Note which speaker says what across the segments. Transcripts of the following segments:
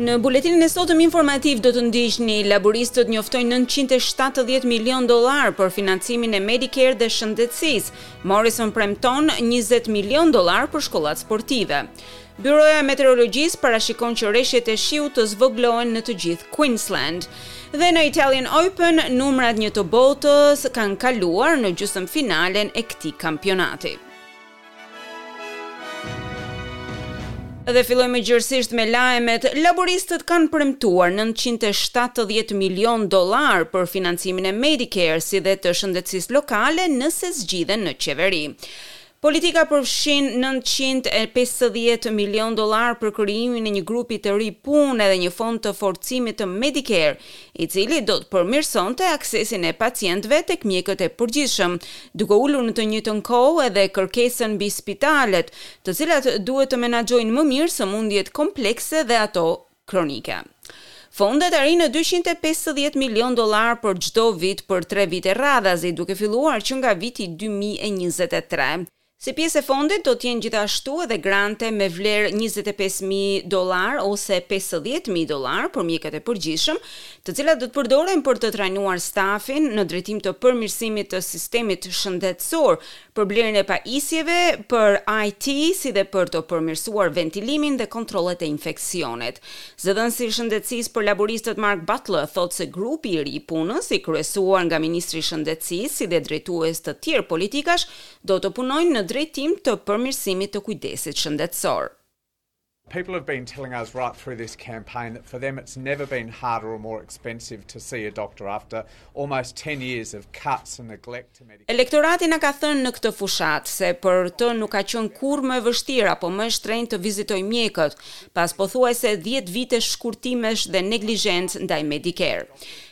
Speaker 1: Në buletinin e sotëm informativ do të ndiqni laboristët njoftojnë 970 milion dollar për financimin e Medicare dhe shëndetësisë. Morrison premton 20 milion dollar për shkollat sportive. Byroja e Meteorologjisë parashikon që reshjet e shiut të zvogëlohen në të gjithë Queensland. Dhe në Italian Open, numrat një të botës kanë kaluar në gjysmëfinalen e këtij kampionati. Dhe fillojmë gjerësisht me lajmet, laboristët kanë premtuar 970 milion dolar për financimin e Medicare si dhe të shëndetësisë lokale nëse zgjidhen në qeveri. Politika përfshin nëntëqind e pesëdhjetë milionë dollarë për krijimin e një grupi të ri punë edhe një fond të forcimit të Medicare, i cili do të përmirësonte aksesin e pacientëve tek mjekët e përgjithshëm, duke ulur në të njëjtën kohë edhe kërkesën mbi spitalet, të cilat duhet të menaxhojnë më mirë sëmundjet komplekse dhe ato kronike. Fondet arrijnë në dyqind e pesëdhjetë milionë dollarë për çdo vit për tre vite radhazi, duke filluar që nga viti dy mijë e njëzet e tre. Si pjesë e fondit do të jenë gjithashtu edhe grante me vlerë njëzet e pesë mijë dollarë ose pesëdhjetë mijë dollarë për mjekët e përgjithshëm, të cilat do të përdoren për të trajnuar stafin në drejtim të përmirësimit të sistemit shëndetësor, për blerjen e pajisjeve për IT si dhe për të përmirësuar ventilimin dhe kontrollet e infeksionit. Zëdhënësi i shëndetësisë për laboristët Mark Butler thotë se grupi i ri i punës, i kryesuar nga ministri i Shëndetësisë si dhe drejtues të tjerë politikash, do të punojnë në drejtim të përmirësimit të kujdesit shëndetësor.
Speaker 2: People have been telling us right through this campaign that for them it's never been harder or more expensive to see a doctor after almost 10 years of cuts and neglect to Medicare.
Speaker 1: Elektorati na ka thënë në këtë fushatë se për të nuk ka qenë kurrë më e vështirë apo më e shtrenjtë të vizitojë mjekët pas pothuajse 10 vitesh shkurtimesh dhe neglizhencë ndaj Medicare.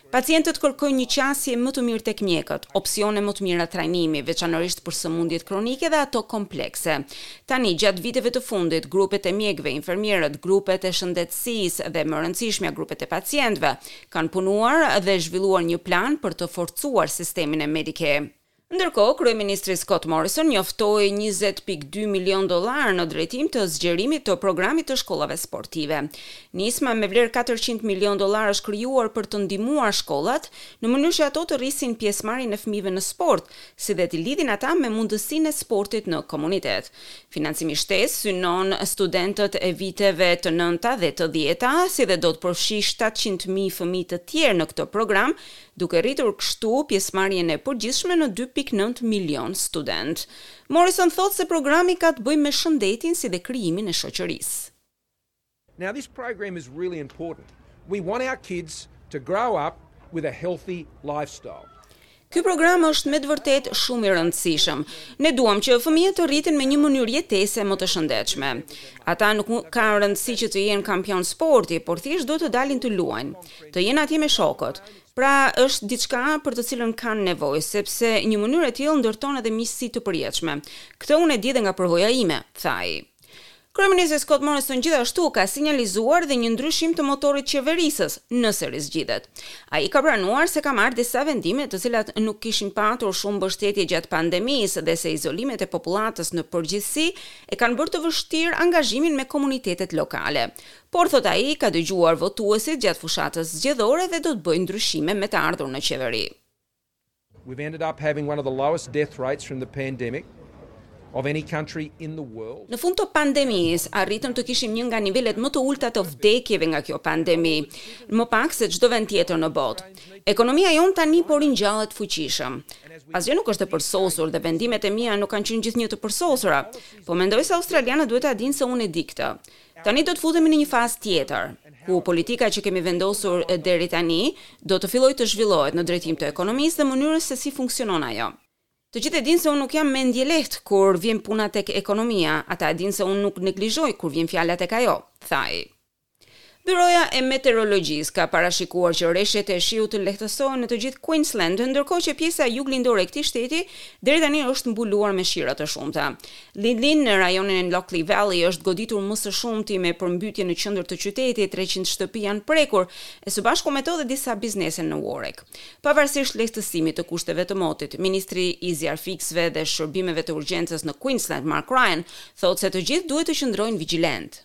Speaker 1: Pacientët kërkojnë një qasje më të mirë tek mjekët, opsione më të mira trajnimi, veçanërisht për sëmundjet kronike dhe ato komplekse. Tani, gjatë viteve të fundit, grupet e mjekëve, infermierët, grupet e shëndetësisë dhe më rëndësishmja grupet e pacientëve, kanë punuar dhe zhvilluar një plan për të forcuar sistemin e Medicare. Ndërkohë, kryeministri Scott Morrison njoftoi njëzet pikë dy milionë dollarë në drejtim të zgjerimit të programit të shkollave sportive. Nisma me vlerë katërqind milionë dollarë është krijuar për të ndihmuar shkollat në mënyrë që ato të rrisin pjesëmarrjen e fëmijëve në sport, si dhe t'i lidhin ata me mundësinë e sportit në komunitet. Financimi shtesë synon studentët e viteve të nënta dhe të dhjeta, si dhe do të përfshijë shtatëqind mijë fëmijë të tjerë në këtë program, duke rritur kështu pjesëmarrjen e përgjithshme në dy pikë nëntë milionë studentë. Morrison thotë se programi ka të bëjë me shëndetin si dhe krijimin e shoqërisë.
Speaker 3: Now this program is really important. We want our kids to grow up with a healthy lifestyle.
Speaker 1: Ky program është me të vërtetë shumë i rëndësishëm. Ne duam që fëmijët të rriten me një mënyrë jetese më të shëndetshme. Ata nuk kanë rëndësi që të jenë kampion sporti, por thjesht duhet të dalin të luajnë. të jenë atje me shokët. Pra, është diçka për të cilën kanë nevojë, sepse një mënyrë e tillë ndërton edhe miqësi të përjetshme. Këtë unë e di dhe nga përvoja ime, tha ai. Kryeministri Scott Morrison gjithashtu ka sinjalizuar dhe një ndryshim të motorit qeverisës, nëse rizgjidhet. Ai ka pranuar se ka marrë disa vendime të cilat nuk kishin patur shumë mbështetje gjatë pandemisë dhe se izolimet e popullatës në përgjithësi e kanë bërë të vështirë angazhimin me komunitetet lokale, Por, thotë ai, i ka dëgjuar votuesit gjatë fushatës zgjedhore dhe do të bëjë ndryshime me të ardhur në Qeveri. Në fund të pandemisë, arritëm të kishim një nga nivelet më të ulëta të vdekjeve nga kjo pandemi, më pak se çdo vend tjetër në botë. Ekonomia jonë tani po ringjallet fuqishëm. Asgjë nuk është e përsosur dhe vendimet e mia nuk kanë qenë gjithnjë të përsosura. Po mendoj se australianët duhet ta dinë se unë e di këtë. Tani do të futemi në një fazë tjetër, ku politika që kemi vendosur deri tani do të fillojë të zhvillohet në drejtim të ekonomisë dhe mënyrës se si funksionon ajo. Të gjithë e dinë se unë nuk jam mendjelehtë kur vjen puna tek ekonomia, ata e dinë se unë nuk neglizhoj kur vjen fjala tek ajo, tha ai. Byroja e Meteorologjisë ka parashikuar që reshjet e shiut të lehtësohen në të gjithë Queensland, ndërkohë që pjesa juglindore e këtij shteti deri tani është mbuluar me shira të shumta. Laidley në rajonin e Lockyer Valley është goditur më së shumti me përmbytje në qendër të qytetit, treqind shtëpi janë prekur, e së bashku me to dhe disa biznese në Warwick. Pavarësisht lehtësimit të kushteve të motit, ministri i Zjarrfikësve dhe Shërbimeve të Urgjencës në Queensland, Mark Ryan, thotë se të gjithë duhet të qëndrojnë vigjilentë.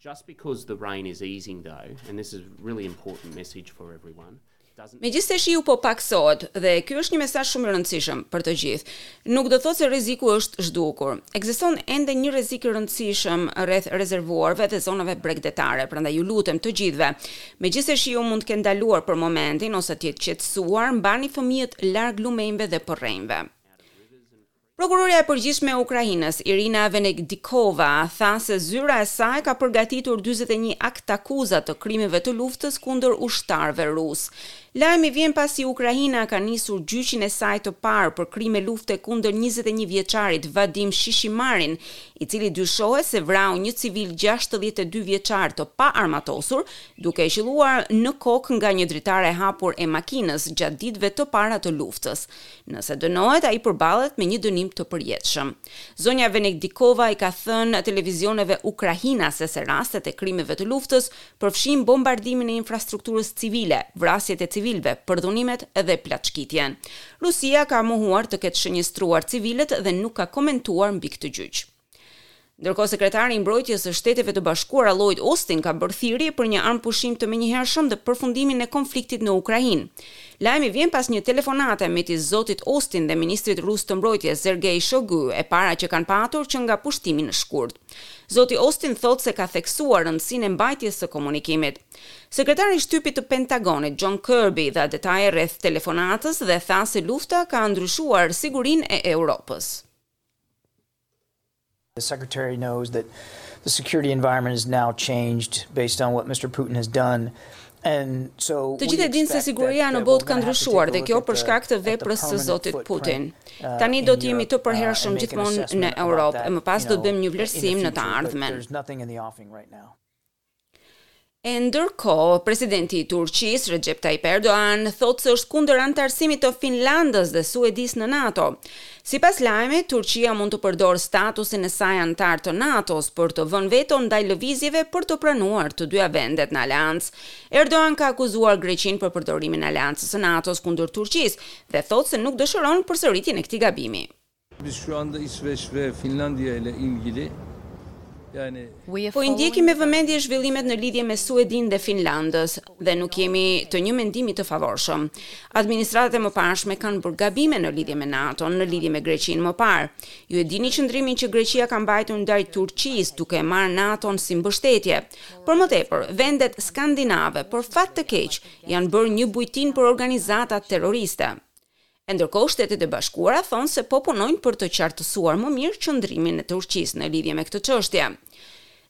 Speaker 4: Just because the rain is easing though, and this is really important message for everyone,
Speaker 1: Megjithëse shiu po pakësohet dhe ky është një mesazh shumë i rëndësishëm për të gjithë, nuk do të thotë se rreziku është zhdukur. Ekziston ende një rrezik i rëndësishëm rreth rezervuarëve dhe zonave bregdetare, prandaj ju lutem të gjithëve, megjithëse shiu mund të ketë ndaluar për momentin ose të jetë qetësuar, mbani fëmijët larg lumenjve dhe përrenjve. Prokurorja e Përgjithshme e Ukrainës, Irina Venedikova, tha se zyra e saj ka përgatitur dyzet e një aktakuza të krimeve të luftës kundër ushtarëve rusë. Lajmi vjen pasi Ukraina ka nisur gjyqin e saj të parë për krime lufte kundër njëzet e një vjeçarit Vadim Shishimarin, i cili dyshohet se vrau një civil gjashtëdhjetë e dy vjeçar të paarmatosur, duke e qëlluar në kokë nga një dritare e hapur e makinës gjatë ditëve të para të luftës. Nëse dënohet, ai përballet me një dënim të përjetshëm. Zonja Venedikova i ka thënë televizioneve ukrainase se rastet e krimeve të luftës përfshijnë bombardimin e infrastrukturës civile, vrasjet e civilëve, përdhunimet dhe plaçkitjen. Rusia ka mohuar të ketë shënjestruar civilët dhe nuk ka komentuar mbi këtë gjyq. Ndërkohë Sekretari i Mbrojtjes së Shteteve të Bashkuara Lloyd Austin ka bërë thirrje për një armëpushim të menjëhershëm dhe përfundimin e konfliktit në Ukrainë. Lajmi vjen pas një telefonate midis zotit Austin dhe ministrit rus të Mbrojtjes, Sergei Shoigu, e para që kanë patur që nga pushtimi në shkurt. Zoti Austin thotë se ka theksuar rëndësinë e mbajtjes së komunikimit. Sekretari i Shtypit të Pentagonit, John Kirby, dha detaje rreth telefonatës dhe tha se lufta ka ndryshuar sigurinë e Europës.
Speaker 5: The secretary knows that the security environment is now changed based on what Mister Putin has done.
Speaker 1: Të gjithë e dinë se siguria në botë ka ndryshuar dhe kjo për shkak të veprës së zotit Putin. Uh, Tani do të jemi të uh, përhershëm gjithmonë në Europë e më pas do të bëjmë një vlerësim në të ardhmen. E ndërkohë, presidenti i Turqisë, Recep Tayyip Erdogan, thotë se është kundër anëtarësimit të Finlandës dhe Suedisë në NATO. Sipas lajmit, Turqia mund të përdorë statusin e saj anëtar të NATO-s për të vënë veto ndaj lëvizjeve për të pranuar të dyja vendet në aleancë. Erdogan ka akuzuar Greqinë për përdorimin e aleancës së NATO-s kundër Turqisë dhe thotë se nuk dëshiron përsëritjen e këtij gabimi. Po i ndjekim me vëmendje zhvillimet në lidhje me Suedinë dhe Finlandës dhe nuk jemi të një mendimi të favorshëm. Administratat e mëparshme kanë bërë gabime në lidhje me NATO-n, në lidhje me Greqinë më parë. Ju e dini qëndrimin që Greqia ka mbajtur ndaj Turqisë, duke marrë NATO-n si mbështetje. Për më tepër, vendet skandinave, për fat të keq, janë bërë një bujtinë për organizata terroriste. E ndërkohë Shtetet e Bashkuara thonë se po punojnë për të qartësuar më mirë qëndrimin e Turqisë në lidhje me këtë çështje.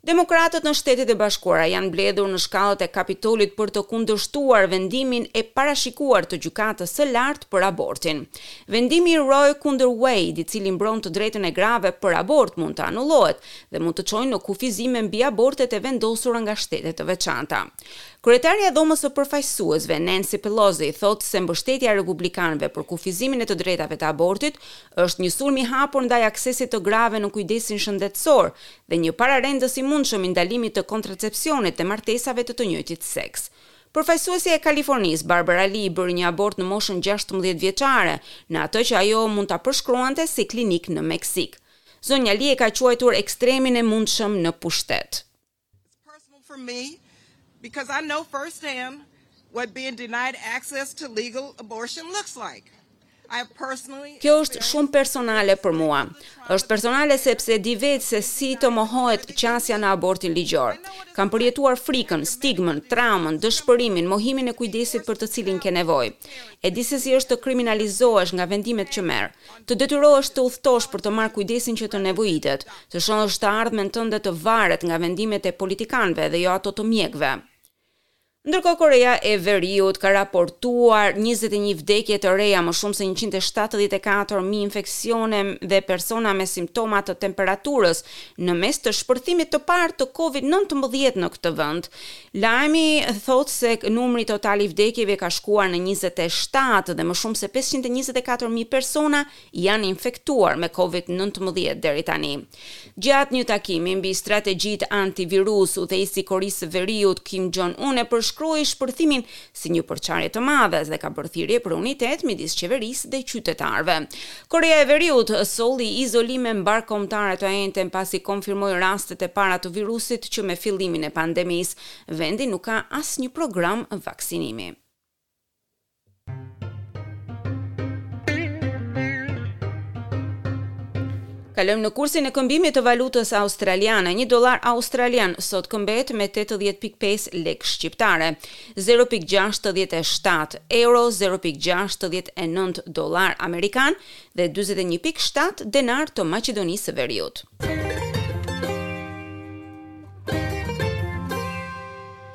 Speaker 1: Demokratët në Shtetet e Bashkuara janë mbledhur në shkallët e Kapitolit për të kundërshtuar vendimin e parashikuar të Gjykatës së Lartë për abortin. Vendimi Roe kundër Wade, i cili mbron të drejtën e grave për abort, mund të anullohet dhe mund të çojë në kufizime mbi abortet e vendosura nga shtete të veçanta. Kryetarja e Dhomës së Përfaqësuesve, Nancy Pelosi, thotë se mbështetja e republikanëve për kufizimin e të drejtave të abortit është një sulm i hapur ndaj aksesit të grave në kujdesin shëndetësor dhe një pararendës i mundshëm i ndalimit të kontracepsionit dhe martesave të të njëjtit seks. Përfaqësuesja e Kalifornisë, Barbara Lee, bëri një abort në moshën gjashtëmbëdhjetë vjeçare, në atë që ajo mund ta përshkruante si klinikë në Meksikë. Zonja Lee e ka quajtur ekstremin e mundshëm në pushtet.
Speaker 6: It's personal for me because I know firsthand what being denied access to legal abortion looks like.
Speaker 1: Kjo është shumë personale për mua. Është personale sepse di vetë se si të mohohet qasja në abortin ligjor. Kam përjetuar frikën, stigmën, traumën, dëshpërimin, mohimin e kujdesit për të cilin ke nevojë. E di se si është të kriminalizohesh nga vendimet që merr. Të detyrohesh të udhëtosh për të marrë kujdesin që të nevojitet, të shohësh të ardhmen tënde të varet nga vendimet e politikanëve dhe jo ato të mjekëve. Ndërkohë Koreja e Veriut ka raportuar njëzet e një vdekje të reja, më shumë se njëqind e shtatëdhjetë e katër mijë infeksione dhe persona me simptoma të temperaturës në mes të shpërthimit të parë të Covid nëntëmbëdhjetë në këtë vend, Lajmi thotë se numri total i vdekjeve ka shkuar në njëzet e shtatë dhe më shumë se pesëqind e njëzet e katër mijë persona janë infektuar me Covid nëntëmbëdhjetë deri tani. Gjatë një takimi mbi strategjitë antivirus, udhëheqësi i Koresë së Veriut, Kim Jong-un e përshkroi shpërthimin si një përçarje të madhe dhe ka bërë thirrje për unitet midis qeverisë dhe qytetarëve. Koreja e Veriut solli izolime mbarëkombëtare të enjten pasi konfirmoi rastet e para të virusit që me fillimin e pandemisë. Vendi nuk ka asnjë program vaksinimi. Kalojmë në kursin e këmbimit të valutës australiane. Një dollar australian sot këmbet me 80.5 lekë shqiptare. zero pikë gjashtëdhjetë e shtatë euro, zero pikë gjashtëdhjetë e nëntë dollarë amerikanë dhe dyzet e një pikë shtatë denarë të Maqedonisë së Veriut.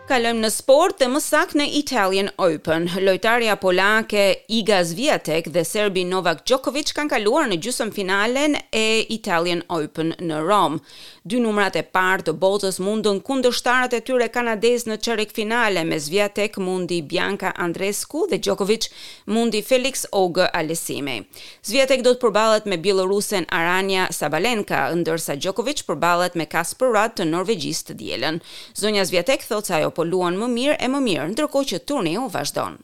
Speaker 1: Kalojmë në sport dhe më saktë në Italian Open. Lojtarja polake Iga Swiatek dhe serbi Novak Djokovic kanë kaluar në gjysmëfinalen e Italian Open në Romë. Dy numrat e parë të botës mundën kundërshtarët e tyre kanadezë në çerekfinale me Swiatek mundi Bianca Andreescu dhe Djokovic mundi Felix Auger-Aliassime. Swiatek do të përballet me bjellorusen Arania Sabalenka, ndërsa Djokovic përballet me Casper Ruud të Norvegjisë të dielën. Zonja Swiatek thotë se ajo po luan më mirë e më mirë, ndërkohë që turneu vazhdon.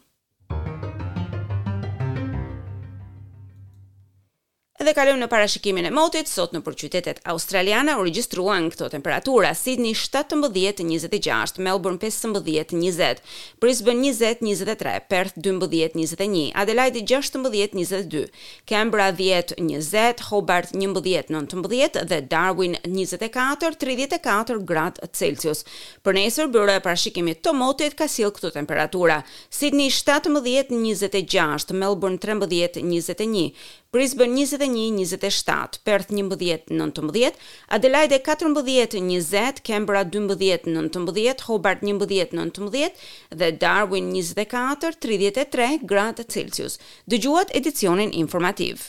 Speaker 1: Edhe kalojmë në parashikimin e motit, sot nëpër qytetet australiane u regjistruan këto temperatura, Sidni shtatëmbëdhjetë, njëzet e gjashtë, Melburn pesëmbëdhjetë, njëzet, Brisbën njëzet, njëzet e tre, Perth dymbëdhjetë, njëzet e një, Adelaide gjashtëmbëdhjetë, njëzet e dy, Kanberra dhjetë, njëzet, Hobart njëmbëdhjetë, nëntëmbëdhjetë dhe Darwin njëzet e katër, tridhjetë e katër gradë celcius. Për nesër Byroja e Parashikimit të Motit ka sjellë këto temperatura, Sidni shtatëmbëdhjetë, njëzet e gjashtë, Melburn trembëdhjetë, njëzet e një, Brisbane njëzet e një njëzet e shtatë, Perth njëmbëdhjetë nëntëmbëdhjetë, Adelaide katërmbëdhjetë njëzet, Canberra dymbëdhjetë nëntëmbëdhjetë, Hobart njëmbëdhjetë nëntëmbëdhjetë dhe Darwin njëzet e katër tridhjetë e tre gradë Celsius. Dëgjuat edicionin informativ.